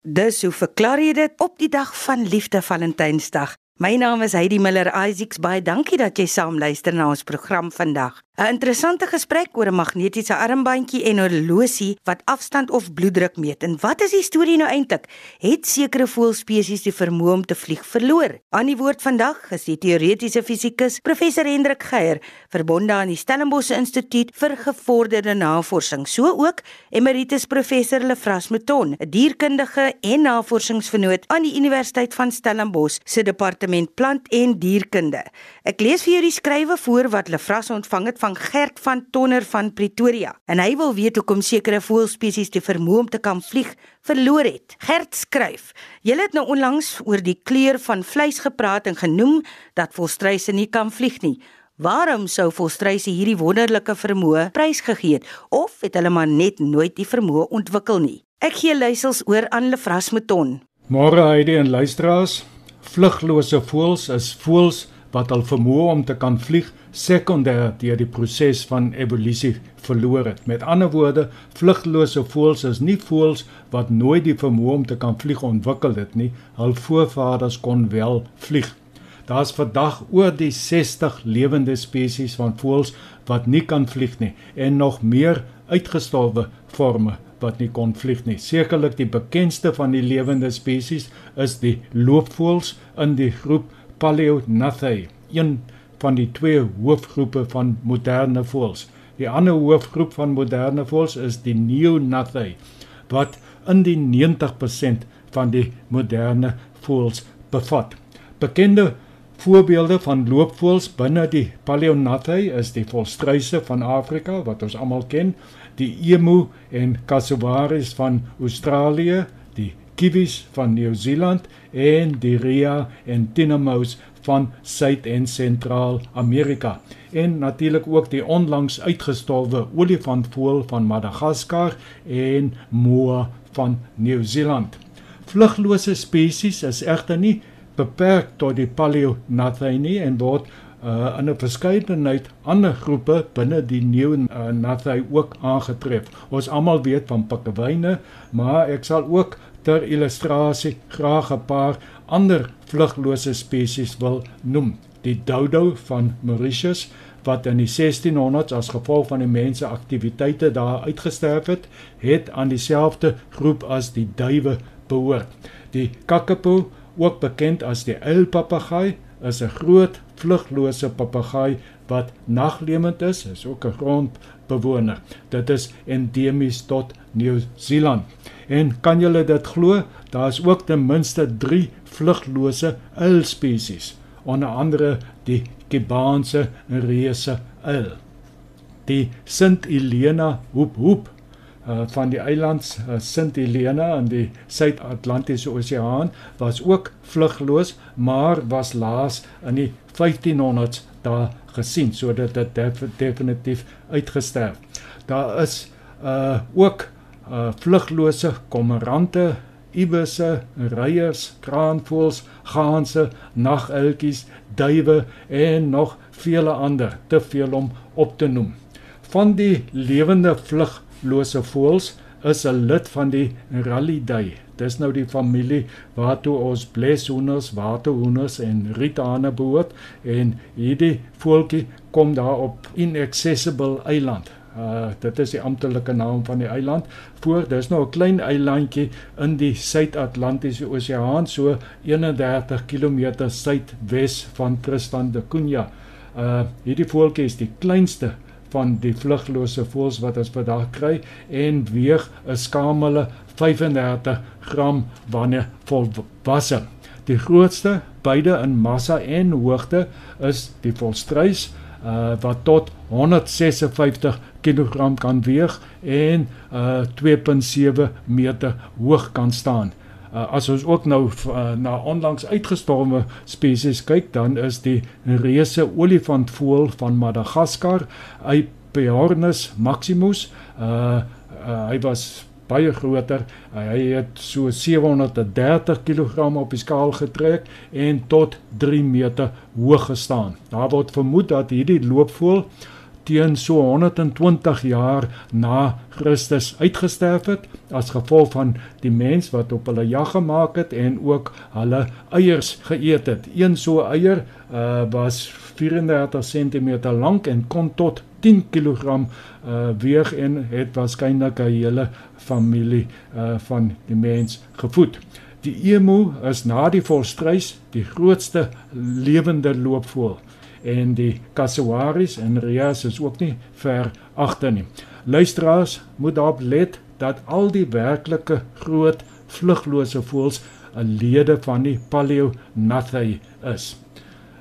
Dis hoe verklaar jy dit op die dag van Liefde Valentynsdag? My naam is Heidi Miller Isaacs. Baie dankie dat jy saam luister na ons program vandag. 'n Interessante gesprek oor 'n magnetiese armbandjie en 'n horlosie wat afstand of bloeddruk meet. En wat is die storie nou eintlik? Het sekere voëlspesies die vermoë om te vlieg verloor? Aan die woord vandag is die teoretiese fisikus professor Hendrik Geier, verbonde aan die Stellenbosch Instituut vir Gevorderde Navorsing, so ook emeritus professor Lefras Mouton, 'n dierkundige en navorsingsvernoot aan die Universiteit van Stellenbosch se departement plant en dierkunde. Ek lees vir jou die skrywe voor wat Lefras ontvang het van Gert van Tonner van Pretoria en hy wil weet hoekom sekere voëlspesies die vermoë om te kan vlieg verloor het. Gert skryf: "Julle het nou onlangs oor die kleur van vleis gepraat en genoem dat volstruise nie kan vlieg nie. Waarom sou volstruise hierdie wonderlike vermoë prysgegee het of het hulle maar net nooit die vermoë ontwikkel nie?" Ek gee leisels oor aan Lefras Meton. Môre Heidi en luisteraars, vluglose voëls is voëls wat al vermoë om te kan vlieg sekondêr deur die proses van evolusie verloor het. Met ander woorde, vluglose voëls is nie voëls wat nooit die vermoë om te kan vlieg ontwikkel het nie. Hul voorvaders kon wel vlieg. Daar's vandag oor die 60 lewende spesies van voëls wat nie kan vlieg nie en nog meer uitgestorwe forme wat nie kon vlieg nie. Sekerlik die bekendste van die lewende spesies is die loopvoëls in die groep Paleognathae, een van die twee hoofgroepe van moderne voëls. Die ander hoofgroep van moderne voëls is die Neognathae wat in die 90% van die moderne voëls bevat. Bekende voorbeelde van loopvoëls binne die Paleognathae is die volstruise van Afrika wat ons almal ken, die emu en cassowaries van Australië, die kiwis van Nieu-Seeland en die ria en tinamous van Suid- en Sentraal-Amerika en natuurlik ook die onlangs uitgestorwe olifantvoël van Madagaskar en moa van Nieu-Seeland. Vluglose spesies is egter nie beperk tot die Paleognathae nie en word uh, in 'n verskeidenheid ander groepe binne die Neognathae ook aangetref. Ons almal weet van pikkewyne, maar ek sal ook ter illustrasie graag 'n paar ander vluglose spesies wil noem. Die dodo van Mauritius wat in die 1600s as gevolg van die mense aktiwiteite daar uitgesterf het, het aan dieselfde groep as die duwe behoort. Die kakapo, ook bekend as die uilpapegaai, is 'n groot vluglose papegaai wat naglewend is, is ook 'n grondbewoner. Dit is endemies tot Nieu-Seeland. En kan julle dit glo? Daar's ook ten minste 3 vluglose uilspesies, onder andere die Kibaanse reuse uil. Die Sint Helena hoep hoep uh, van die eilands uh, Sint Helena in die Suid-Atlantiese Oseaan was ook vlugloos, maar was laas in die 1500s daar gesien sodat dit def definitief uitgesterf. Daar is uh ook uh vluglose kommerante, ibisse, reiers, kraanvoëls, gaanse, naguiltjies, duwe en nog vele ander, te veel om op te noem. Van die lewende vluglose voëls is 'n lid van die Rallidae. Dis nou die familie waartoe ons bleshoenders, waterhoenders en rietane behoort en hierdie voeltjie kom daar op Inaccessible Eiland. Uh dit is die amptelike naam van die eiland. Voor dis nou 'n klein eilandjie in die Suid-Atlantiese Oseaan so 31 km suidwes van Tristan da Cunha. Uh hierdie voeltjie is die kleinste van die vluglose voëls wat ons vandag kry en weeg 'n skamele 35 gram wanneer volwasse. Die grootste beide in massa en hoogte is die volstruis uh, wat tot 156 kg kan weeg en uh, 2.7 meter hoog kan staan. Uh, as ons ook nou uh, na onlangs uitgestorwe spesies kyk, dan is die reuse olifantvoël van Madagaskar, Aepyornis maximus. Uh, uh, hy was baie groter. Uh, hy het so 730 kg op die skaal getrek en tot 3 meter hoog gestaan. Daar word vermoed dat hierdie loopvoël teen so 120 jaar na Christus uitgesterf het as gevolg van die mens wat op hulle jag gemaak het en ook hulle eiers geëet het. Een so eier uh, was 34 cm lank en kon tot 10 kg uh, weeg en het waarskynlik 'n hele familie uh, van die mens gevoed. Die emu is na die volstruis die grootste lewende loopvoël en die cassowaries en rias is ook nie ver agter nie. Luisteraars moet daarop let dat al die werklike groot vluglose voëls 'n lede van die Paleognathae is.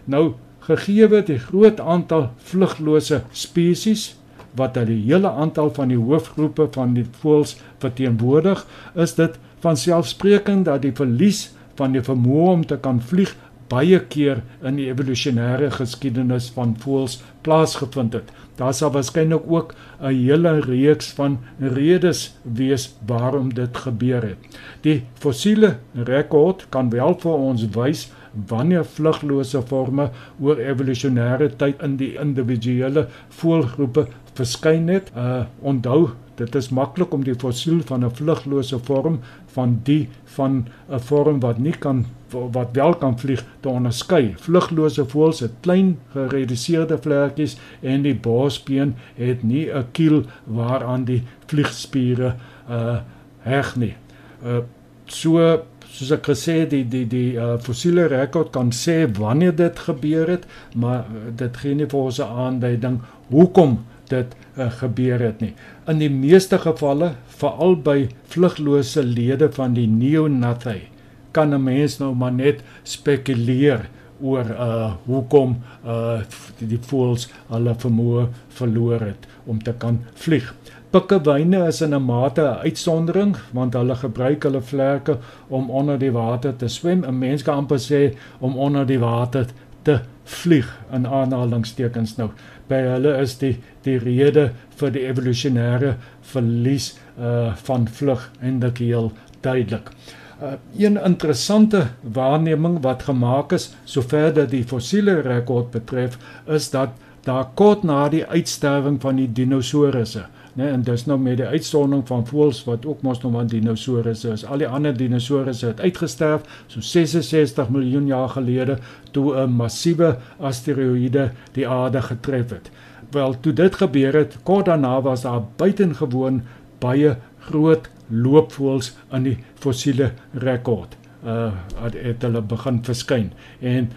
Nou gegee die groot aantal vluglose spesies wat uit die hele aantal van die hoofgroepe van die voëls verteenwoordig, is dit van selfsprekend dat die verlies van die vermoë om te kan vlieg baie keer in die evolusionêre geskiedenis van voëls plaasgevind het. Daar sal waarskynlik ook 'n hele reeks van redes wees waarom dit gebeur het. Die fossiele rekord kan wel vir ons wys wanneer vluglose forme oor evolusionêre tyd in die individuele voëlgroepe verskyn het. Uh onthou Dit is maklik om die fossiel van 'n vluglose vorm van die van 'n vorm wat nie kan wat wel kan vlieg te onderskei. Vluglose voëls het klein gereduseerde vlekkies en die borsbeen het nie 'n kiel waaraan die vliegspiere uh heg nie. Uh so soos ek gesê die die die uh, fossiele rekord kan sê wanneer dit gebeur het, maar dit gee nie vir ons 'n aandui hoekom dit uh, gebeur het nie. In die meeste gevalle, veral by vluglose lede van die neonathae, kan 'n mens nou maar net spekuleer oor uh hoekom uh die voëls hulle vermoë verloor het om te kan vlieg. Pikkewyne is in 'n mate 'n uitsondering want hulle gebruik hulle vlerke om onder die water te swem. 'n Mens kan amper sê om onder die water te vlieg in aanhalingstekens nou by hulle is die die rede vir die evolusionêre verlies uh van vlug dit heel duidelik. Uh een interessante waarneming wat gemaak is sover dat die fossiele rekord betref is dat daar kort na die uitsterwing van die dinosourusse né en dis nou met die uitsondering van voëls wat ook mos nog van dinosourusse is. Al die ander dinosourusse het uitgesterf so 66 miljoen jaar gelede toe 'n massiewe asteroïde die aarde getref het. Wel, toe dit gebeur het, kort daarna was daar buitengewoon baie groot loopvoëls in die fossiele rekord. Uh het hulle begin verskyn en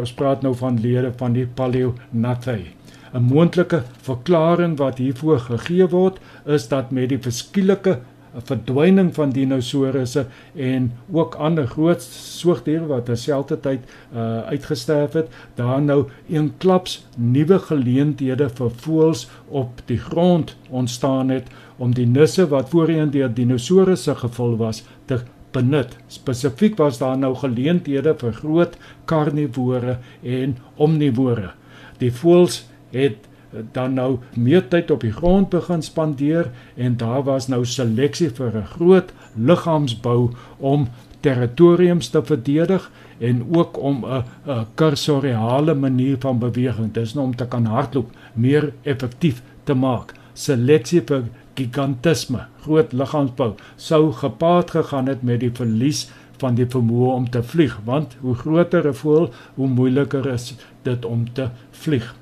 ons praat nou van lede van die Paleognathae. 'n moontlike verklaring wat hiervoor gegee word is dat met die verskielike verdwyning van dinosourusse en ook ander groot soogdiere wat terselfdertyd uh, uitgesterf het, daar nou eenklaps nuwe geleenthede vir voëls op die grond ontstaan het om die nisse wat voorheen deur dinosourusse gevul was te benut. Spesifiek was daar nou geleenthede vir groot karnivore en omnivore. Die voëls het dan nou meer tyd op die grond begin spandeer en daar was nou seleksie vir 'n groot liggaamsbou om territoriums te verdedig en ook om 'n kursoriale manier van beweging, dis nou om te kan hardloop, meer effektief te maak. Seleksie vir gigantisme, groot liggaamsbou sou gepaard gegaan het met die verlies van die vermoë om te vlieg, want hoe groter 'n voël, hoe moeiliker is dit om te vlieg.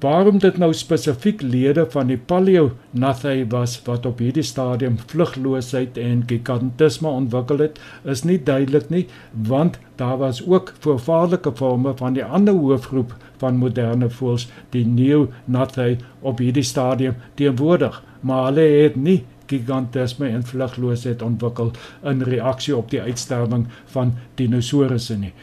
Waarom dit nou spesifiek lede van die Paleognathae was wat op hierdie stadium vlugloosheid en gigantisme ontwikkel het, is nie duidelik nie, want daar was ook voorvaarlike vorme van die ander hoofgroep van moderne voëls, die Neonathae op hierdie stadium teenwoordig, maar hulle het nie gigantisme en vlugloosheid ontwikkel in reaksie op die uitsterwing van dinosourusse nie.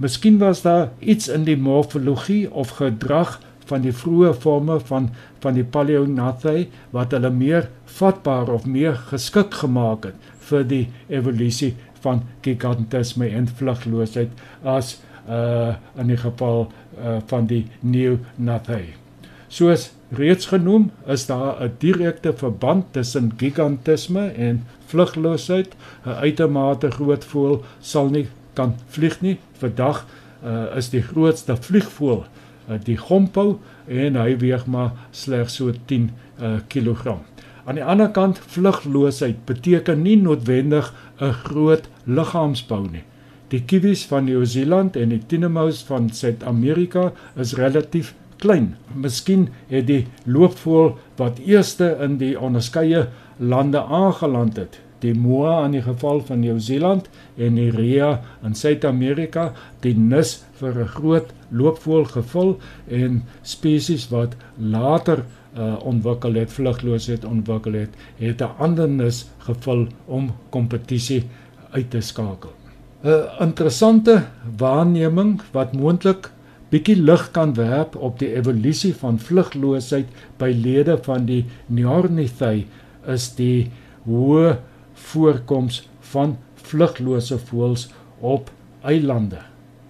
Miskien was daar iets in die morfologie of gedrag van die vroeë forme van van die Paleognathae wat hulle meer vatbaar of meer geskik gemaak het vir die evolusie van gigantisme en vlugloosheid as uh in die geval uh van die Neonathae. Soos reeds genoem, is daar 'n direkte verband tussen gigantisme en vlugloosheid. 'n Uitermate groot voël sal nie kan vlieg nie. Vandag uh is die grootste vliegvoël die Gompo en hy weeg maar slegs so 10 uh, kg. Aan die ander kant vlugloosheid beteken nie noodwendig 'n groot liggaamsbou nie. Die kiwis van Nieu-Seeland en die tinamous van Suid-Amerika is relatief klein. Miskien het die loopvoël wat eerste in die onderskeie lande aangeland het, die moa in die geval van Nieu-Seeland en die rea in Suid-Amerika die nis vir 'n groot loopvoël gevul en spesies wat later uh, ontwikkel het vlugloosheid ontwikkel het het 'n ander nis gevul om kompetisie uit te skakel. 'n Interessante waarneming wat moontlik bietjie lig kan werp op die evolusie van vlugloosheid by lede van die Neornithae is die hoë voorkoms van vluglose voëls op eilande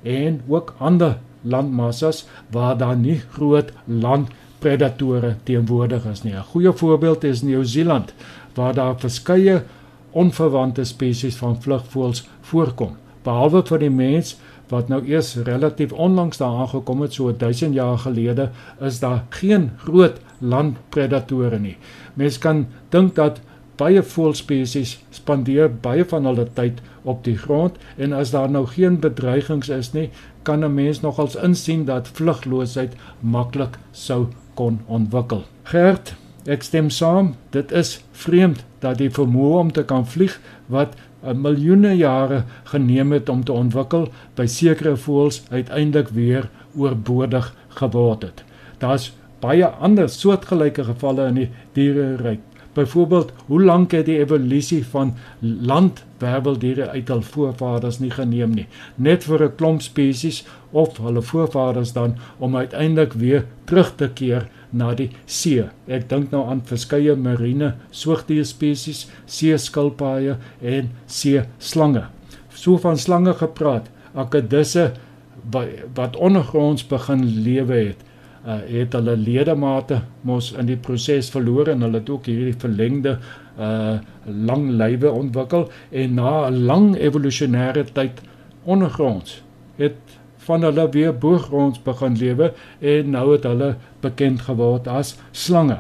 en ook ander landmassas waar daar nie groot landpredatore teenwoordig is nie. 'n Goeie voorbeeld is Nieu-Seeland waar daar verskeie onverwante spesies van vlugvoëls voorkom. Behalwe vir die mens wat nou eers relatief onlangs daar aangekom het so 1000 jaar gelede, is daar geen groot landpredatore nie. Mens kan dink dat baie voëlspesies spandeer baie van hulle tyd op die grond en as daar nou geen bedreigings is nie, kan 'n mens nogals insien dat vlugloosheid maklik sou kon ontwikkel. Gert, ek stem saam, dit is vreemd dat die vermoë om te kan vlieg wat miljoene jare geneem het om te ontwikkel by sekere voëls uiteindelik weer oorbodig geword het. Daar's baie ander soortgelyke gevalle in die diereryk Byvoorbeeld, hoe lank het die evolusie van landwerweldiere uit hul voorvaders nie geneem nie, net vir 'n klomp spesies of hulle voorvaders dan om uiteindelik weer terug te keer na die see. Ek dink nou aan verskeie marine soogdierspesies, seeskilpaaie en seeslange. So van slange gepraat, akedisse wat ondergronds begin lewe het uh, het hulle ledemate mos in die proses verloor en hulle het ook hierdie verlengde uh lang lywe ontwikkel en na 'n lang evolusionêre tyd ondergronds het van hulle weer boogronds begin lewe en nou het hulle bekend geword as slange.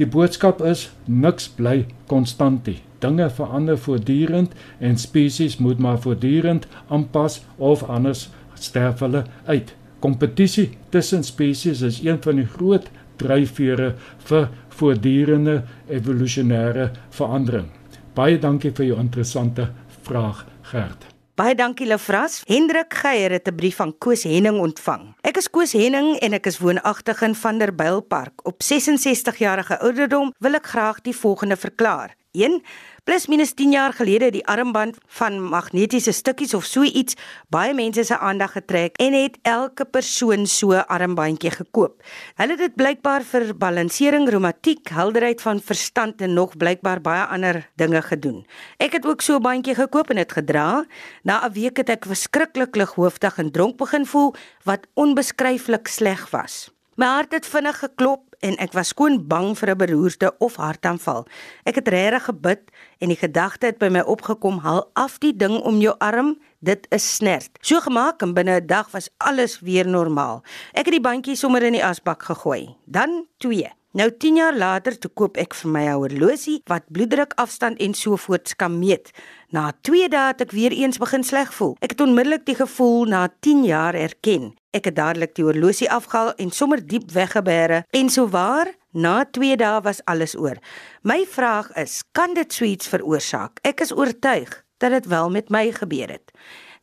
Die boodskap is niks bly konstant nie. Dinge verander voortdurend en spesies moet maar voortdurend aanpas of anders sterf hulle uit. Kompetisie tussen spesies is een van die groot dryfvere vir voortdurende evolusionêre verandering. Baie dankie vir jou interessante vraag, Gert. Baie dankie Lefras. Hendrik Geier het 'n brief van Koos Henning ontvang. Ek is Koos Henning en ek is woonagtig in Vanderbijlpark. Op 66 jarige ouderdom wil ek graag die volgende verklaar. 1 Plus minus 10 jaar gelede die armband van magnetiese stukkies of so iets baie mense se aandag getrek en het elke persoon so 'n armbandjie gekoop. Hulle het dit blykbaar vir balansering, reumatiek, helderheid van verstand en nog blykbaar baie ander dinge gedoen. Ek het ook so 'n bandjie gekoop en dit gedra. Na 'n week het ek verskriklik lighoofdig en dronk begin voel wat onbeskryflik sleg was. My hart het vinnig geklop en ek was skoon bang vir 'n beroerte of hartaanval. Ek het regtig gebid en die gedagte het by my opgekom: "Haal af die ding om jou arm, dit is snert." So gemaak en binne 'n dag was alles weer normaal. Ek het die bandjie sommer in die asbak gegooi. Dan 2 Nou 10 jaar later toe koop ek vir my horlosie wat bloeddruk afstand en so voorts kan meet. Na 2 dae het ek weer eens begin sleg voel. Ek het onmiddellik die gevoel na 10 jaar erken. Ek het dadelik die horlosie afgehaal en sommer diep weggebêre en so waar na 2 dae was alles oor. My vraag is, kan dit suits veroorsaak? Ek is oortuig dat dit wel met my gebeur het.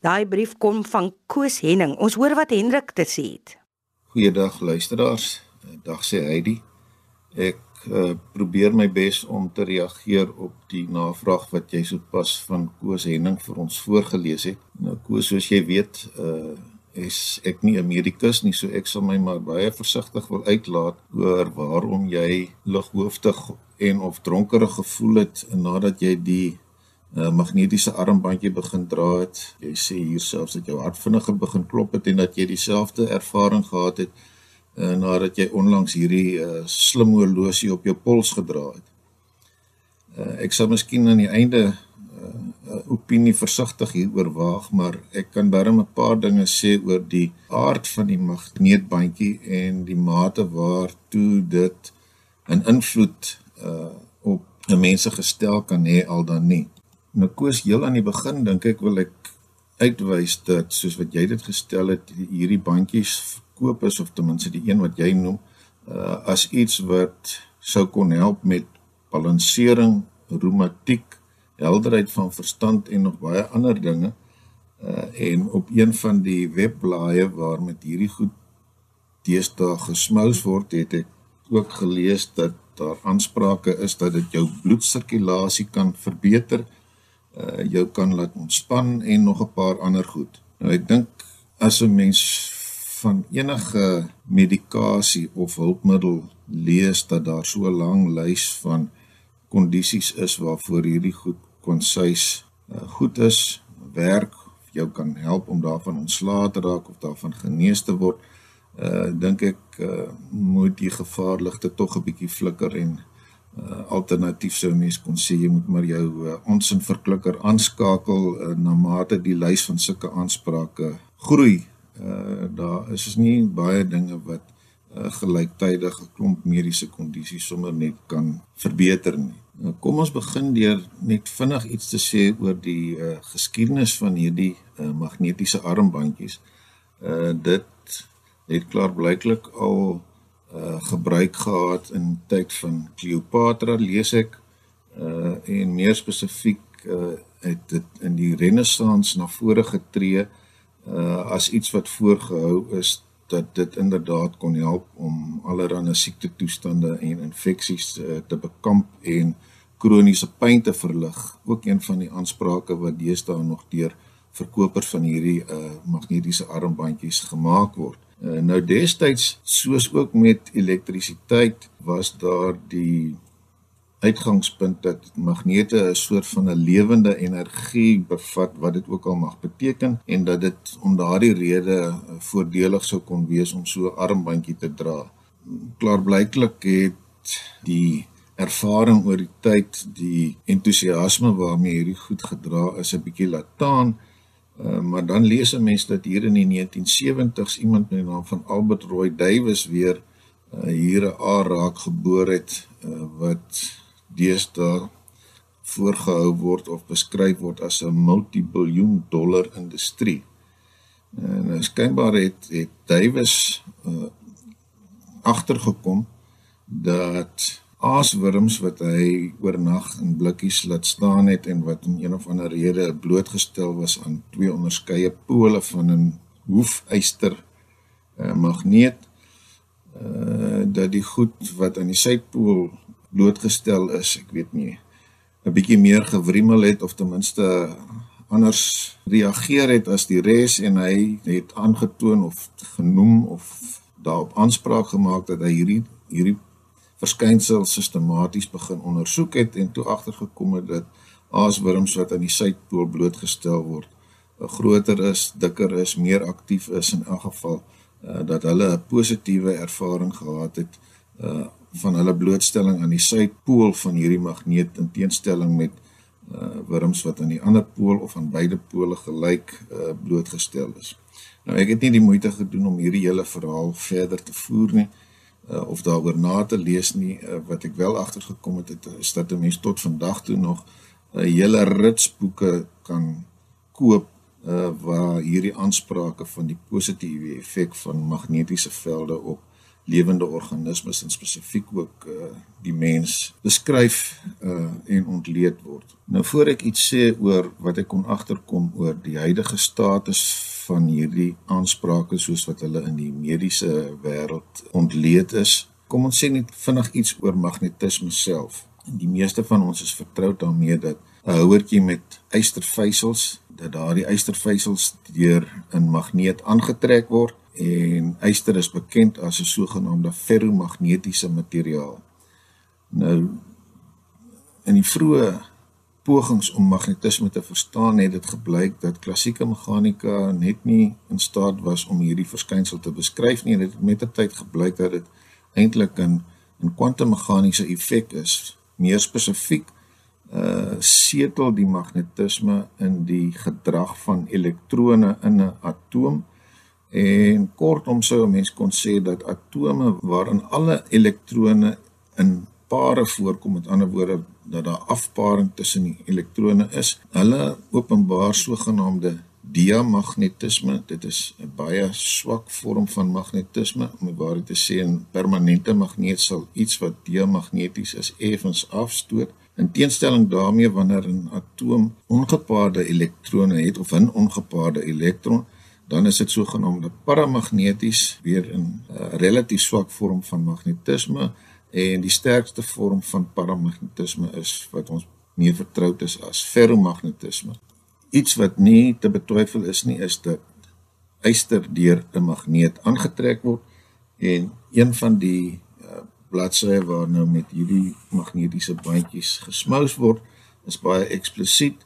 Daai brief kom van Koos Henning. Ons hoor wat Hendrik te sê het. Goeiedag luisteraars. Dag sê Heidi. Ek uh, probeer my bes om te reageer op die navraag wat jy sopas van Koos Henning vir ons voorgeles het. Nou Koos, soos jy weet, uh is ek nie 'n medikus nie, so ek sal my maar baie versigtig wil uitlaat oor waarom jy lighooftig en of dronkerig gevoel het nadat jy die uh, magnetiese armbandjie begin dra het. Jy sê hier selfs dat jou hart vinniger begin klop het en dat jy dieselfde ervaring gehad het uh, nadat jy onlangs hierdie uh, slim horlosie op jou pols gedra het. Uh, ek sal miskien aan die einde uh, uh, opinie versigtig hieroor waag, maar ek kan darm 'n paar dinge sê oor die aard van die magneetbandjie en die mate waartoe dit 'n invloed uh op 'n mens se gestel kan hê al dan nie. Nou koes heel aan die begin dink ek wil ek uitwys dat soos wat jy dit gestel het, hierdie bandjies verkoop is of ten minste die een wat jy noem, uh as iets wat sou kon help met balansering, reumatiek, helderheid van verstand en nog baie ander dinge. Uh en op een van die webblaaie waar met hierdie goed deesdae gesmous word, het ek ook gelees dat daar aansprake is dat dit jou bloedsirkulasie kan verbeter, uh jou kan laat ontspan en nog 'n paar ander goed. Nou ek dink as 'n mens van enige medikasie of hulpmiddel lees dat daar so 'n lang lys van kondisies is waarvoor hierdie goed konsuis uh, goed is, werk, jou kan help om daarvan ontslae te raak of daarvan genees te word. Uh dink ek uh, moet die gevaarligte tog 'n bietjie flikker en uh alternatief sou mens kon sê jy moet maar jou uh, onsin verklikker aanskakel uh, na mate die lys van sulke aansprake groei. Uh daar is is nie baie dinge wat uh, gelyktydig 'n klomp mediese kondisies sommer net kan verbeter nie. Nou kom ons begin deur net vinnig iets te sê oor die uh, geskiedenis van hierdie uh, magnetiese armbandjies. Uh dit het klaar blyklik al uh gebruik gehad in tyd van Kleopatra lees ek uh en meer spesifiek uh het dit in die renessans na vore getree uh as iets wat voorgehou is dat dit inderdaad kon help om allerlei siekte toestande en infeksies uh, te bekamp en kroniese pyn te verlig. Ook een van die aansprake wat deesdae nog deur verkopers van hierdie uh magnetiese armbandjies gemaak word. Uh, nou destyds soos ook met elektrisiteit was daar die uitgangspunt dat magnete 'n soort van 'n lewende energie bevat wat dit ook al mag beteken en dat dit om daardie rede uh, voordelig sou kon wees om so 'n armbandjie te dra. Klaarblyklik het die ervaring oor die tyd, die entoesiasme waarmee hierdie goed gedra is 'n bietjie lataan. Uh, maar dan lees 'n mens dat hier in die 1970s iemand met die naam van Albert Roy Davis weer uh, hier 'n aarraak geboor het uh, wat deesdae voorgehou word of beskryf word as 'n multibiljoen dollar industrie. En nou skynbaar het het Davis uh, agtergekom dat aaswurms wat hy oornag in blikkies laat staan het en wat om een of ander rede blootgestel was aan twee onderskeie pole van 'n hoefyster uh, magneet uh dat die goed wat aan die suidpool blootgestel is, ek weet nie, 'n bietjie meer gewrimmel het of ten minste anders reageer het as die res en hy het aangetoon of genoem of daarop aanspraak gemaak dat hy hierdie hierdie verskynsel sistematies begin ondersoek het en toe agtergekom het dat aaswurms wat aan die suidpool blootgestel word, eh, groter is, dikker is, meer aktief is in elk geval uh, dat hulle 'n positiewe ervaring gehad het uh van hulle blootstelling aan die suidpool van hierdie magneet in teenstelling met uh wurms wat aan die ander pool of aan beide pole gelyk uh blootgestel is. Nou ek het nie die moeite gedoen om hierdie hele verhaal verder te voer nie. Uh uh, of daaroor na te lees nie uh, wat ek wel agtergekom het, het is dat 'n mens tot vandag toe nog 'n uh, hele rits boeke kan koop uh, waar hierdie aansprake van die positiewe effek van magnetiese velde op lewende organismes en spesifiek ook uh, die mens beskryf uh, en ontleed word. Nou voor ek iets sê oor wat ek kon agterkom oor die huidige status van hierdie aansprake soos wat hulle in die mediese wêreld ontleed is. Kom ons sê net vinnig iets oor magnetisme self. Die meeste van ons is vertroud daarmee dat 'n houertjie met ystervysels, dat daardie ystervysels deur 'n magneet aangetrek word en yster is bekend as 'n sogenaamde ferromagnetiese materiaal. Nou in die vroeë pogings om magnetisme te verstaan het dit gebleik dat klassieke meganika net nie in staat was om hierdie verskynsel te beskryf nie en dit het met die tyd gebleik dat dit eintlik 'n 'n kwantummeganiese effek is meer spesifiek uh setel die magnetisme in die gedrag van elektrone in 'n atoom. En kortom sou 'n mens kon sê dat atome waarin alle elektrone in pare voorkom, met ander woorde dat daar afparing tussen die elektrone is, hulle openbaar sogenaamde diamagnetisme. Dit is 'n baie swak vorm van magnetisme. Om waarheid te sê, 'n permanente magneet sal iets wat diamagneties is effens afstoot. In teenstelling daarmee wanneer 'n atoom ongepaarde elektrone het of 'n ongepaarde elektron, dan is dit sogenaamde paramagneties, weer 'n uh, relatief swak vorm van magnetisme en die sterkste vorm van paramagnetisme is wat ons meer vertroud is as ferromagnetisme. Iets wat nie te betwyfel is nie is dat yster deur 'n magneet aangetrek word en een van die uh, bladsye waar nou met hierdie magnetiese bandjies gesmous word is baie eksplisiet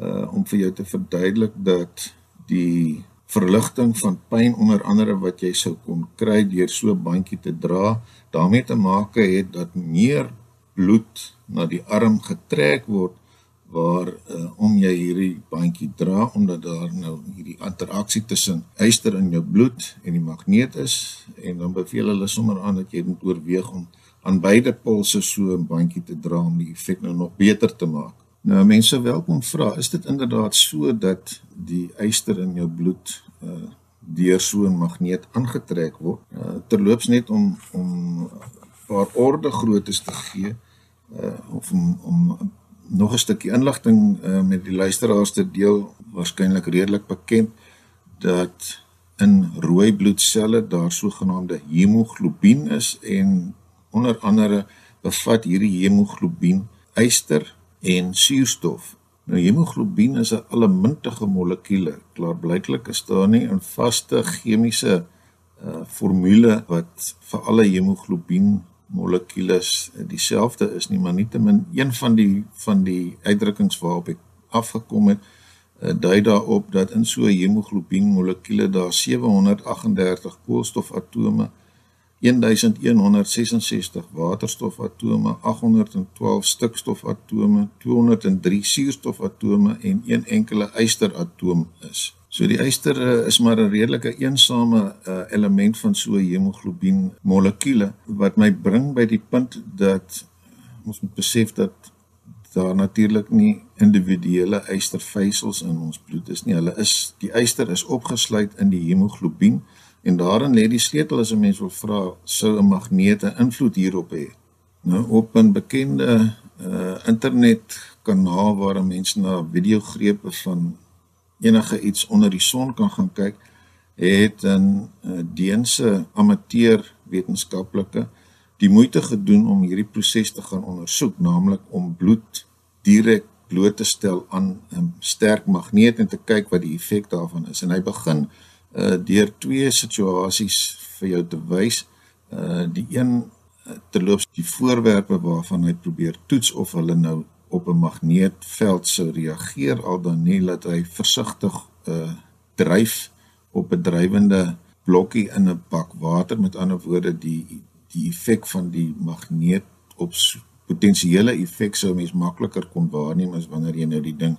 uh, om vir jou te verduidelik dat die verligting van pyn onder andere wat jy sou kon kry deur so 'n bandjie te dra daarmee te maak het dat meer bloed na die arm getrek word waar uh, om jy hierdie bandjie dra omdat daar nou hierdie interaksie tussen yster in jou bloed en die magneet is en dan beveel hulle sommer aan dat jy moet oorweeg om aan beide polse so 'n bandjie te dra om die effek nou nog beter te maak. Nou mense welkom vra, is dit inderdaad so dat die yster in jou bloed uh deur so 'n magneet aangetrek word? Uh terloops net om om 'n paar orde groottes te gee uh of om om nog 'n stukkie inligting uh, met die luisteraars te deel, waarskynlik redelik bekend dat in rooi bloedselle daar sogenaamde hemoglobien is en onder andere bevat hierdie hemoglobien yster en suurstof. Nou hemoglobien is 'n elementige molekuule. Klaarblyklik is daar nie 'n vaste chemiese uh, formule wat vir alle hemoglobien molekules dieselfde is nie, maar nietemin een van die van die uitdrukkings waarop ek afgekom het, uh, dui daarop dat in so 'n hemoglobien molekule daar 738 koolstofatome, 1166 waterstofatome, 812 stikstofatome, 203 suurstofatome en een enkele ysteratoom is. So die yster uh, is maar 'n redelike eensame uh, element van so hemoglobien molekule wat my bring by die punt dat ons moet besef dat daar natuurlik nie individuele ystervesels in ons bloed is nie. Hulle is die yster is opgesluit in die hemoglobien en daarin lê die sleutel as 'n mens wil vra sou 'n magneet 'n invloed hierop hê. Nou op 'n bekende uh, internet kanaal waar mense na videogrepe van enige iets onder die son kan gaan kyk, het 'n uh, Deense amateur wetenskaplike die moeite gedoen om hierdie proses te gaan ondersoek, naamlik om bloed direk bloot te stel aan 'n sterk magneet en te kyk wat die effek daarvan is. En hy begin deur twee situasies vir jou te wys. Uh die een uh, terloops die voorwerpe waarvan hy probeer toets of hulle nou op 'n magneetveld sou reageer al dan nie dat hy versigtig uh dryf op 'n drywende blokkie in 'n bak water met ander woorde die die effek van die magneet op potensiële effek sou mens makliker kon waarneem as wanneer jy nou die ding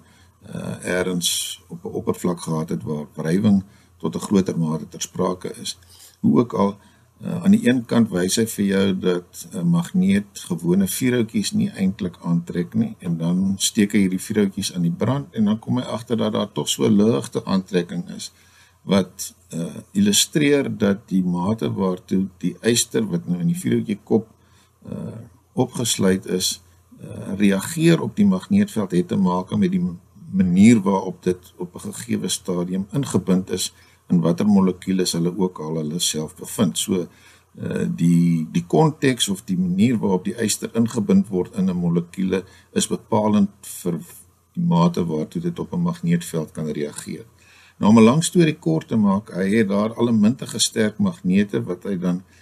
uh ergens op 'n oppervlak gehad het waar wrywing tot 'n groter mate ter sprake is. Hoe ook al Uh, aan die een kant wys hy vir jou dat 'n uh, magneet gewone vuurhoutjies nie eintlik aantrek nie en dan steek hy hierdie vuurhoutjies aan die brand en dan kom hy agter dat daar tog so ligte aantrekking is wat uh, illustreer dat die mate waartoe die yster wat nou in die vuurhoutjie kop uh, opgesluit is uh, reageer op die magneetveld het te maak met die manier waarop dit op 'n gegeewe stadium ingebind is in watter molekules hulle ook al hulle self bevind. So uh die die konteks of die manier waarop die yster ingebind word in 'n molekule is bepalend vir die mate waartoe dit op 'n magneetveld kan reageer. Nou om 'n lang storie kort te maak, hy het daar al 'n mintige sterk magnete wat hy dan uh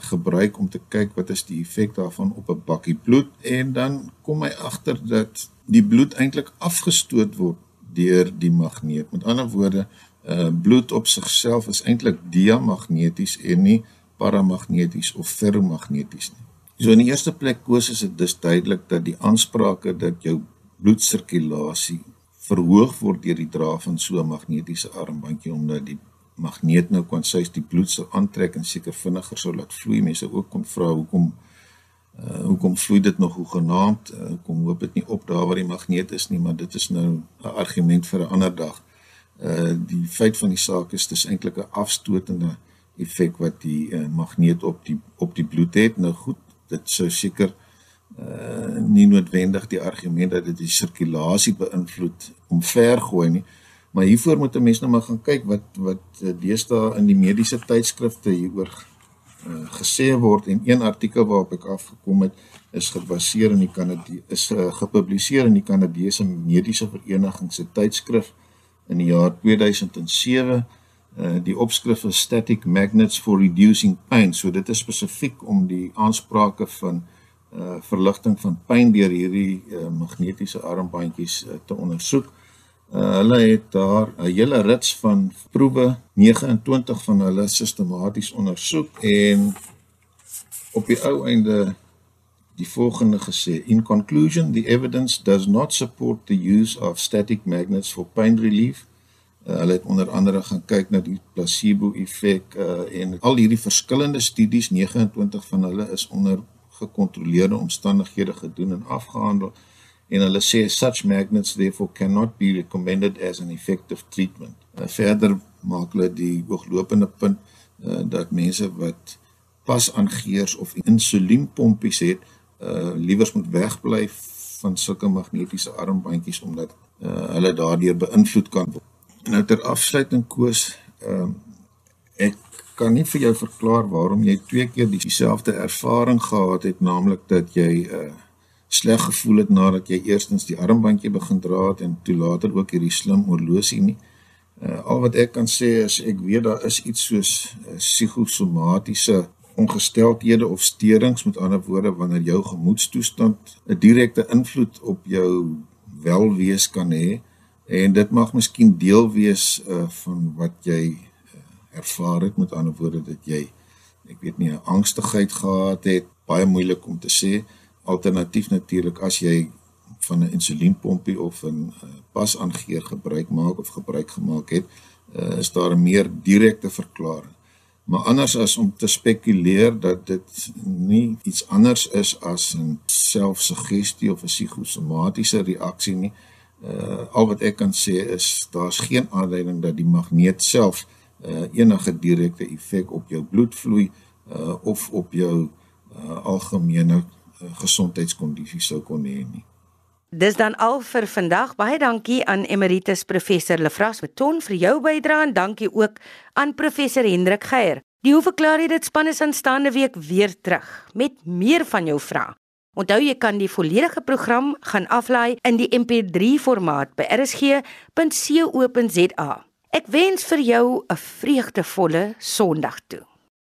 gebruik om te kyk wat is die effek daarvan op 'n bakkie bloed en dan kom hy agter dat die bloed eintlik afgestoot word deur die magneet. Met ander woorde, uh, bloed op sigself is eintlik diamagneties en nie paramagneties of ferromagneties nie. So in die eerste plek koes is dit dus duidelik dat die aansprake dat jou bloedsirkulasie verhoog word deur die dra van so 'n magnetiese armbandjie omdat die magneet nou kon sy die bloed sou aantrek en seker vinniger sou laat vloei. Mense ook kon vra hoekom uh hoekom vloei dit nog hoe genaamd? Uh, kom hoop dit nie op daar waar die magneet is nie, maar dit is nou 'n argument vir 'n ander dag. Uh die feit van die saak is dis eintlik 'n afstotende effek wat die uh, magneet op die op die bloed het. Nou goed, dit sou seker uh nie noodwendig die argument dat dit die sirkulasie beïnvloed om ver gooi nie maar hiervoor moet 'n mens nou maar gaan kyk wat wat uh, deesdae in die mediese tydskrifte hieroor uh, gesê word en een artikel waarop ek afgekom het is gebaseer in die Kanadie is uh, gepubliseer in die Kanadese Mediese Vereniging se tydskrif in die jaar 2007 Uh, die opskrif is static magnets for reducing pain. So dit is spesifiek om die aansprake van uh verligting van pyn deur hierdie uh, magnetiese armbandjies uh, te ondersoek. Uh hulle het daar 'n hele rits van proewe, 29 van hulle sistematies ondersoek en op die ou einde die volgende gesê: In conclusion, the evidence does not support the use of static magnets for pain relief. Uh, hulle het onder andere gaan kyk na die placebo effek uh, en al hierdie verskillende studies 29 van hulle is onder gekontroleerde omstandighede gedoen en afgehandel en hulle sê such magnets therefore cannot be recommended as an effective treatment. Uh, verder maak hulle die hooglopende punt uh, dat mense wat pas aangeers of insulienpompies het, uh, liewers moet wegbly van sulke magnetiese armbandjies omdat uh, hulle daardeur beïnvloed kan word. Nou ter afsluiting koes, ehm um, ek kan nie vir jou verklaar waarom jy twee keer dieselfde ervaring gehad het, naamlik dat jy uh sleg gevoel het nadat jy eerstens die armbandjie begin dra het en toe later ook hierdie slim horlosie nie. Uh al wat ek kan sê is ek weet daar is iets soos uh, psigosomatiese ongesteldhede of steurings met ander woorde wanneer jou gemoedstoestand 'n direkte invloed op jou welwees kan hê en dit mag miskien deel wees uh, van wat jy uh, ervaar het met ander woorde dat jy ek weet nie 'n angstigheid gehad het baie moeilik om te sê alternatief natuurlik as jy van 'n insulienpompie of 'n uh, pasaangeer gebruik maak of gebruik gemaak het uh, is daar 'n meer direkte verklaring. Maar anders as om te spekuleer dat dit nie iets anders is as 'n selfsuggestie of 'n psigosomatiese reaksie nie uh al wat ek kan sê is daar's geen aanduiding dat die magneet self uh enige direkte effek op jou bloedvloei uh of op jou uh algemene gesondheidskondisie sou kon hê nie. Dis dan al vir vandag. Baie dankie aan Emeritus Professor Lefras Beton vir jou bydrae en dankie ook aan Professor Hendrik Geier. Die hoe verklaar jy dit span is aanstaande week weer terug met meer van jou vrae. Onthou jy kan die volledige program gaan aflaai in die MP3 formaat by rsg.co.za. Ek wens vir jou 'n vreugdevolle Sondag toe.